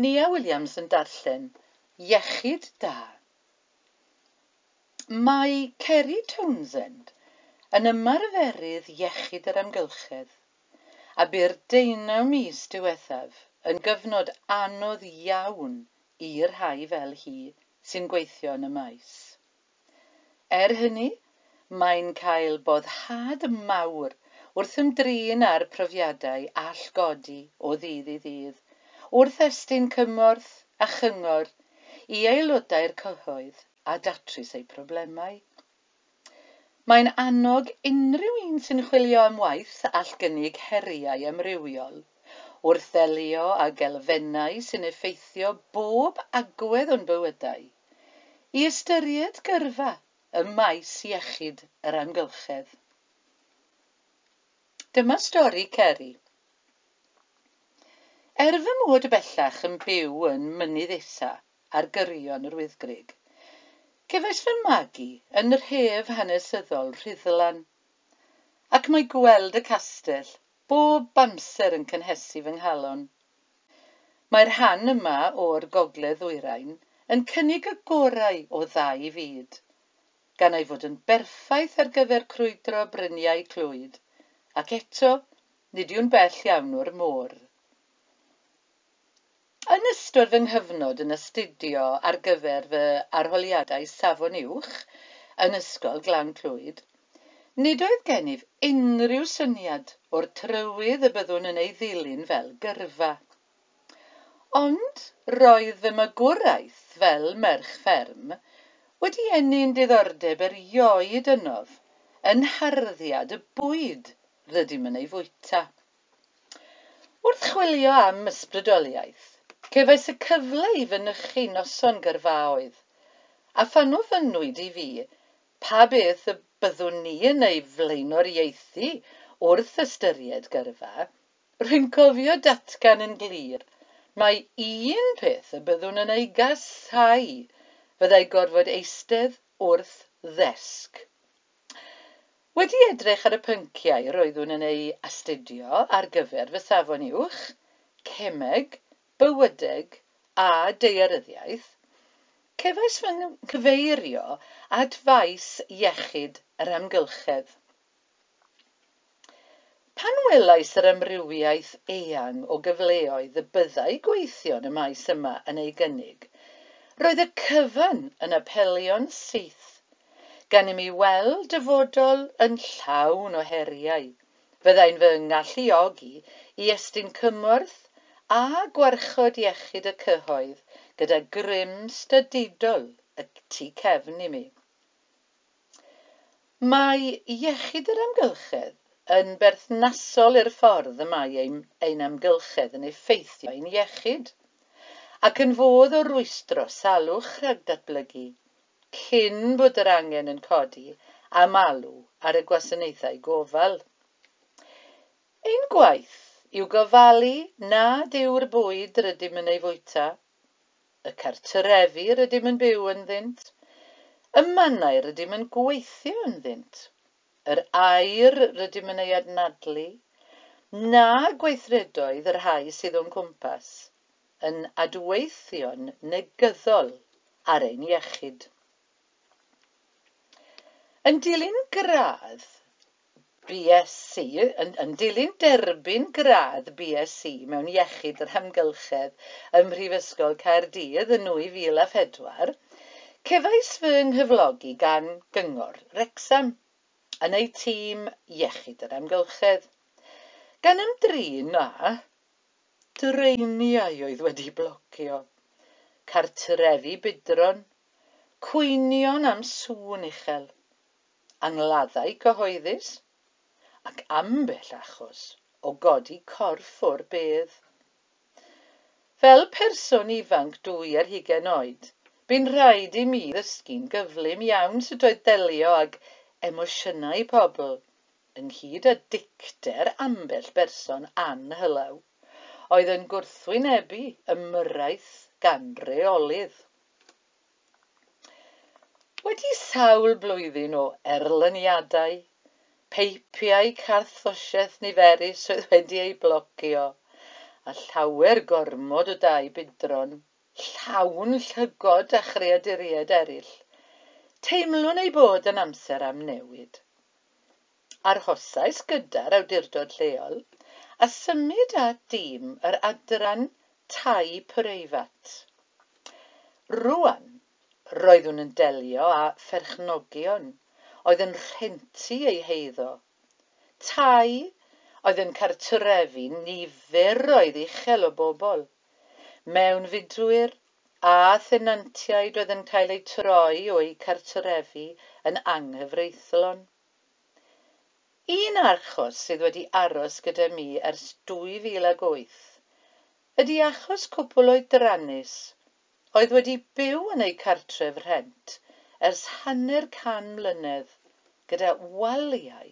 Nia Williams yn darllen Iechyd da. Mae Kerry Townsend yn ymarferydd iechyd yr amgylchedd a byr deunaw mis diwethaf yn gyfnod anodd iawn i'r rhai fel hi sy'n gweithio yn y maes. Er hynny, mae'n cael boddhad mawr wrth ymdrin ar profiadau allgodi o ddydd i ddydd wrth estyn cymorth a chyngor i aelodau'r cyhoedd a datrys eu problemau. Mae'n annog unrhyw un sy'n chwilio am waith all gynnig heriau amrywiol, wrth ddelio ag gelfennau sy'n effeithio bob agwedd o'n bywydau, i ystyried gyrfa y maes iechyd yr amgylchedd. Dyma stori Ceri, Er fy mod bellach yn byw yn Mynydd-Esa ar gyrion yr wyddgrig, cefais fy magu yn yr hef hanesyddol rhyddlan, ac mae gweld y castell bob amser yn cynhesu fy nghalon. Mae'r rhan yma o'r gogledd ddwyrain yn cynnig y gorau o ddau fyd, gan ei fod yn berffaith ar gyfer crwydro bryniau clwyd, ac eto nid yw'n bell iawn o'r môr. Yn ystod fy nghyfnod yn astudio ar gyfer fy arholiadau safon uwch yn Ysgol Glan Clwyd, nid oedd gennyf unrhyw syniad o'r trywydd y byddwn yn ei ddilyn fel gyrfa. Ond roedd fy magwraeth fel merch fferm wedi enni'n diddordeb erioed ynof yn harddiad y bwyd rydym yn ei fwyta. Wrth chwilio am ysbrydoliaeth, Cefais y cyfle i fynychu noson gyrfaoedd, a ffannofynnwyd i fi pa beth y byddwn ni yn ei flaenoriaethu wrth ystyried gyrfa, rwy'n cofio datgan yn glir mae un peth y byddwn yn ei gasau, fyddai gorfod eistedd wrth ddesg. Wedi edrych ar y pynciau roeddwn yn ei astudio ar gyfer fy safon uwch, cemeg bywydeg a deiryddiaeth, cefais fy cyfeirio at faes iechyd yr amgylchedd. Pan welais yr amrywiaeth eang o gyfleoedd y byddai gweithio'n y maes yma yn ei gynnig, roedd y cyfan yn apelio'n syth gan i mi weld dyfodol yn llawn o heriau. Fyddai'n fy ngalluogi i estyn cymorth a gwarchod iechyd y cyhoedd gyda grym stydidol y tu cefn i mi. Mae iechyd yr amgylchedd yn berthnasol i'r ffordd y mae ein, ein amgylchedd yn effeithio ein iechyd ac yn fodd o rwystro salwch rhag datblygu cyn bod yr angen yn codi am alw ar y gwasanaethau gofal. Ein gwaith yw gofalu nad yw'r bwyd rydym yn ei fwyta, y cartrefi rydym yn byw ynddynt, y mannau rydym yn gweithio ynddynt, yr air rydym yn ei adnadlu, na gweithredoedd yr rhai sydd o'n cwmpas, yn adweithion negyddol ar ein iechyd. Yn dilyn gradd, BSc yn, yn dilyn derbyn gradd BSc mewn iechyd yr hamgylchedd ym Mhrifysgol Caerdydd yn 2004, cefais fy nghyflogi gan gyngor Rexam yn ei tîm iechyd yr amgylchedd. Gan ymdrin â dreiniau oedd wedi blocio, cartrefi bydron, cwynion am sŵn uchel, angladdau cyhoeddus, ac ambell achos o godi corff o'r bedd. Fel person ifanc dwy ar hugen oed, bu'n rhaid i mi ddysgu'n gyflym iawn sut oedd delio ag emosiynau pobl, ynghyd â dicter ambell berson anhylaw, oedd yn gwrthwynebu ymyrraeth gan reolydd. Wedi sawl blwyddyn o erlyniadau, peipiau carthosiaeth niferus oedd wedi ei blocio, a llawer gormod o dau bydron, llawn llygod a chreaduriaid eraill. Teimlwn ei bod yn amser am newid. Arhosais gyda'r awdurdod lleol a symud â dîm yr adran tai preifat. Rwan, roeddwn yn delio â pherchnogion, oedd yn rhentu ei heiddo. Tai oedd yn cartrefi niferoedd uchel o bobl. Mewnfudwyr a thenantiaid oedd yn cael eu troi o'i cartrefi yn anghyfreithlon. Un archos sydd wedi aros gyda mi ers 2008 ydy achos cwpl oedrannus oedd wedi byw yn eu cartref rhent ers hanner can mlynedd gyda waliau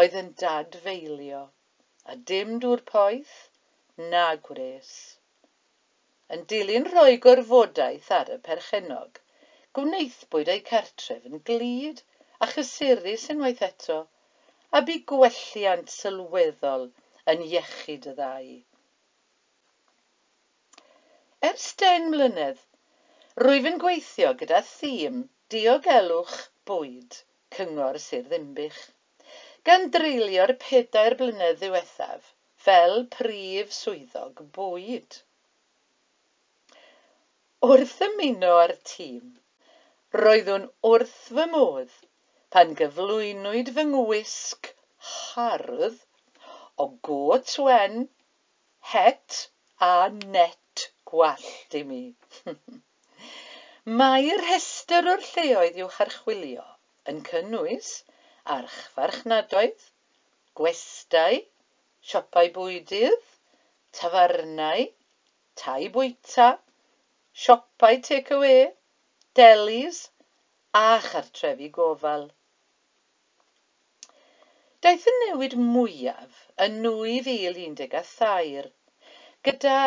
oedd yn dadfeilio a dim dŵr poeth na gwres. Yn dilyn rhoi gorfodaeth ar y perchenog, gwnaethbwyd eu cartref yn glid a chysurus unwaith eto a bu gwelliant sylweddol yn iechyd y ddau. Ers den mlynedd, rwyf yn gweithio gyda thîm Diogelwch Bwyd Cyngor Sir Ddimbych. Gan dreulio'r pedair blynedd ddiwethaf fel prif swyddog bwyd. Wrth ymuno â'r tîm, roeddwn wrth fy modd pan gyflwynwyd fy ngwisg hardd o got wen, het a net gwallt i mi. Mae'r rhestr o'r lleoedd i'w charchwilio yn cynnwys archfarchnadoedd, gwestau, siopau bwydydd, tafarnau, tai bwyta, siopau tecawê, delis a chartrefi gofal. Daeth y newid mwyaf yn 2012 gyda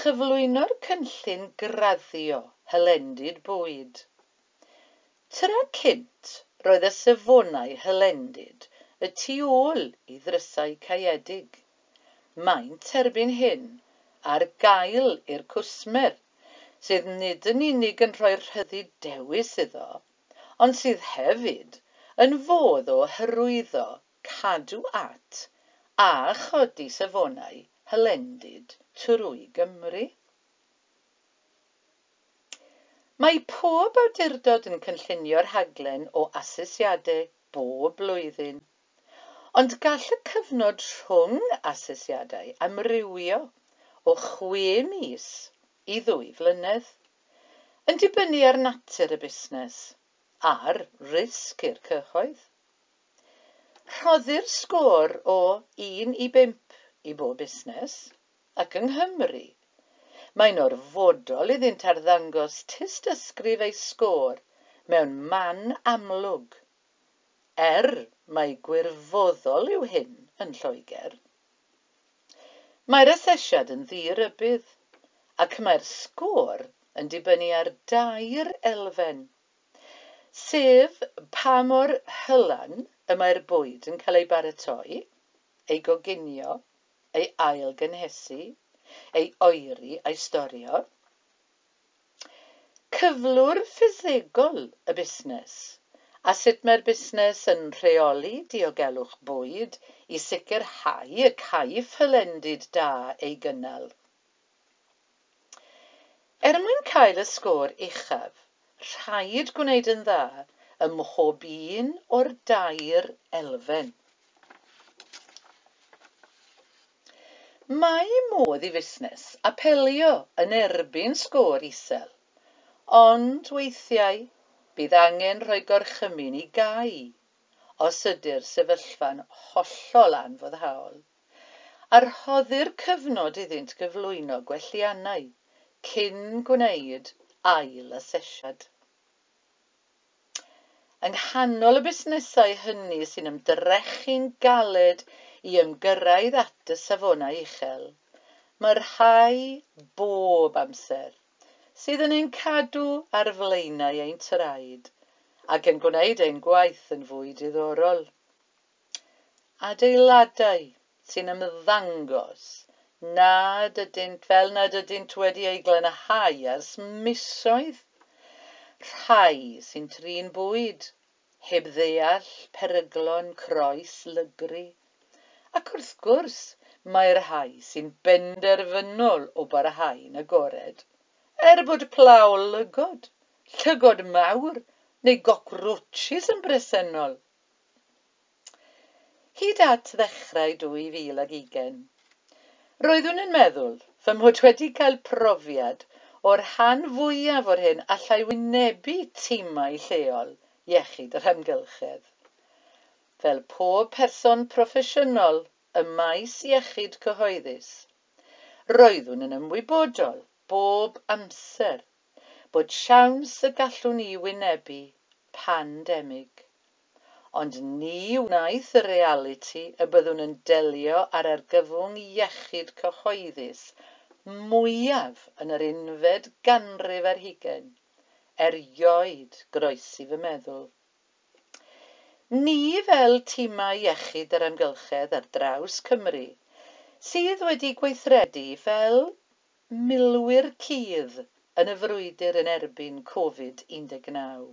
chyflwyno'r cynllun graddio hylendid bwyd. Tyra cynt roedd y safonau hylendid y tu ôl i ddrysau caeedig. Maent erbyn hyn ar gael i'r cwsmer sydd nid yn unig yn rhoi rhyddid dewis iddo, ond sydd hefyd yn fodd o hyrwyddo, cadw at a chodi safonau hylendid trwy Gymru. Mae pob awdurdod yn cynllunio'r rhaglen o asesiadau bob blwyddyn, ond gall y cyfnod rhwng asesiadau amrywio o chwe mis i ddwy flynedd, yn dibynnu ar natur y busnes a'r risg i'r cyhoedd. Rhoddir sgôr o 1 i 5 i bob busnes ac yng Nghymru Mae'n orfodol iddynt arddangos tystysgrif ei sgôr mewn man amlwg, er mai gwirfoddol yw hyn yn Lloegr. Mae'r asesiad yn ddi-rybydd, ac mae'r sgôr yn dibynnu ar dair elfen, sef pa mor hylan y mae'r bwyd yn cael ei baratoi, ei goginio, ei ailgynhesu ei oeri a'i storio. Cyflwr ffisegol y busnes a sut mae'r busnes yn rheoli diogelwch bwyd i sicrhau y caiff hylendid da ei gynnal. Er mwyn cael y sgôr uchaf, rhaid gwneud yn dda ym mhob un o'r dair elfen. Mae modd i fusnes apelio yn erbyn sgôr isel, ond weithiau bydd angen rhoi gorchymyn i gau os ydy'r sefyllfa'n hollol anfoddhaol, Arhoddi'r cyfnod iddynt gyflwyno gwelliannau cyn gwneud ail asesiad. Yng nghanol y busnesau hynny sy'n ymdrechu'n galed i ymgyrraedd at y safonau uchel, mae'r rhai bob amser, sydd yn ein cadw ar flaenau ein traed, ac yn gwneud ein gwaith yn fwy diddorol. Adeiladau sy'n ymddangos nad ydynt fel nad ydynt wedi ei glanahau ers misoedd. Rhai sy'n trin bwyd, heb ddeall peryglon croes lygru. Ac wrth gwrs, mae'r hau sy'n benderfynol o barhau'n agored, er bod plaw lygod, llygod mawr neu gocrwtsis yn bresennol. Hyd at ddechrau 2020, roeddwn yn meddwl fy mod wedi cael profiad o'r rhan fwyaf o'r hyn allai wynebu timau lleol iechyd yr hamgylchedd fel pob person proffesiynol ym maes iechyd cyhoeddus, roeddwn yn ymwybodol bob amser bod siawns y gallwn ni wynebu pandemig, ond ni wnaeth y realiti y byddwn yn delio ar argyfwng iechyd cyhoeddus mwyaf yn yr unfed ganrif ar hugen, erioed groesi fy meddwl ni fel tîmau iechyd yr amgylchedd ar draws Cymru sydd wedi gweithredu fel milwyr cudd yn y frwydr yn erbyn Covid-19.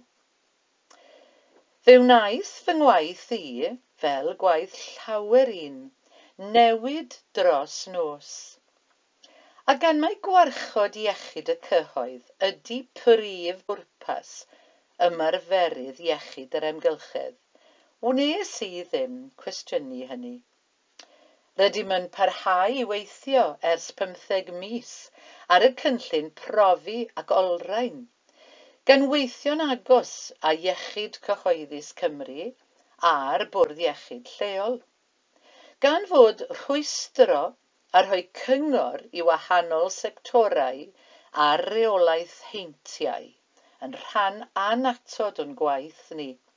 Fe wnaeth fy ngwaith i, fel gwaith llawer un, newid dros nos. A gan mae gwarchod iechyd y cyhoedd ydy prif bwrpas ymarferydd iechyd yr amgylchedd, Wnes i ddim cwestiynu hynny. Rydym yn parhau i weithio ers pymtheg mis ar y cynllun profi ac olrain. gan weithio'n agos â Iechyd Cyhoeddus Cymru a'r Bwrdd Iechyd lleol. Gan fod rhwystro a rhoi cyngor i wahanol sectorau a reolaeth heintiau yn rhan anatod o'n gwaith ni –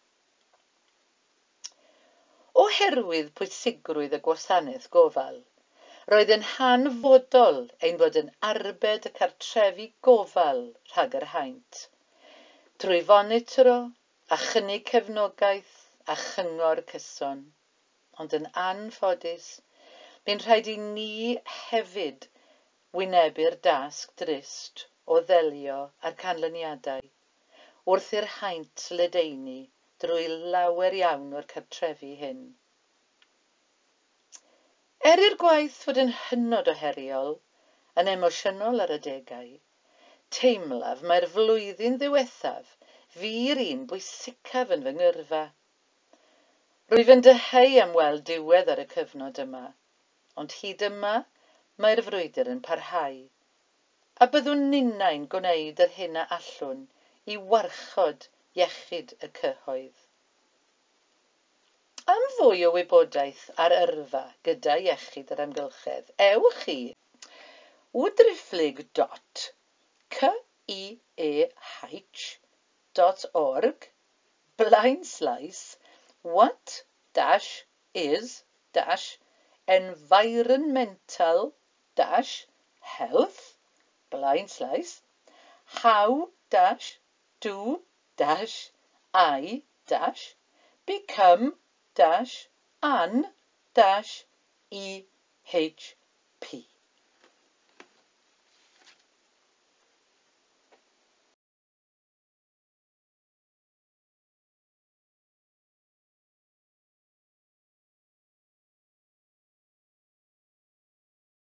Oherwydd pwysigrwydd y gwasanaeth gofal, roedd yn hanfodol ein bod yn arbed y cartrefi gofal rhag yr haent, trwy fonitro a chynnig cefnogaeth a chyngor cyson, ond yn anffodus, bu'n rhaid i ni hefyd wynebu'r dasg drist o ddelio â'r canlyniadau wrth i'r haint ledeini drwy lawer iawn o'r cartrefi hyn. Er i'r gwaith fod yn hynod o heriol, yn emosiynol ar adegau, teimlaf mae'r flwyddyn ddiwethaf fi'r un bwysicaf yn fy ngyrfa. Rwyf yn dyheu am weld diwedd ar y cyfnod yma, ond hyd yma mae'r frwydr yn parhau. A byddwn ninnau'n gwneud yr hyn a allwn i warchod iechyd y cyhoedd. Am fwy o wybodaeth ar yrfa gyda iechyd yr amgylchedd, ewch i wdrifflig.ceah.org blind slice what dash is dash environmental dash health blind slice how dash do dash I dash become dash an dash E H P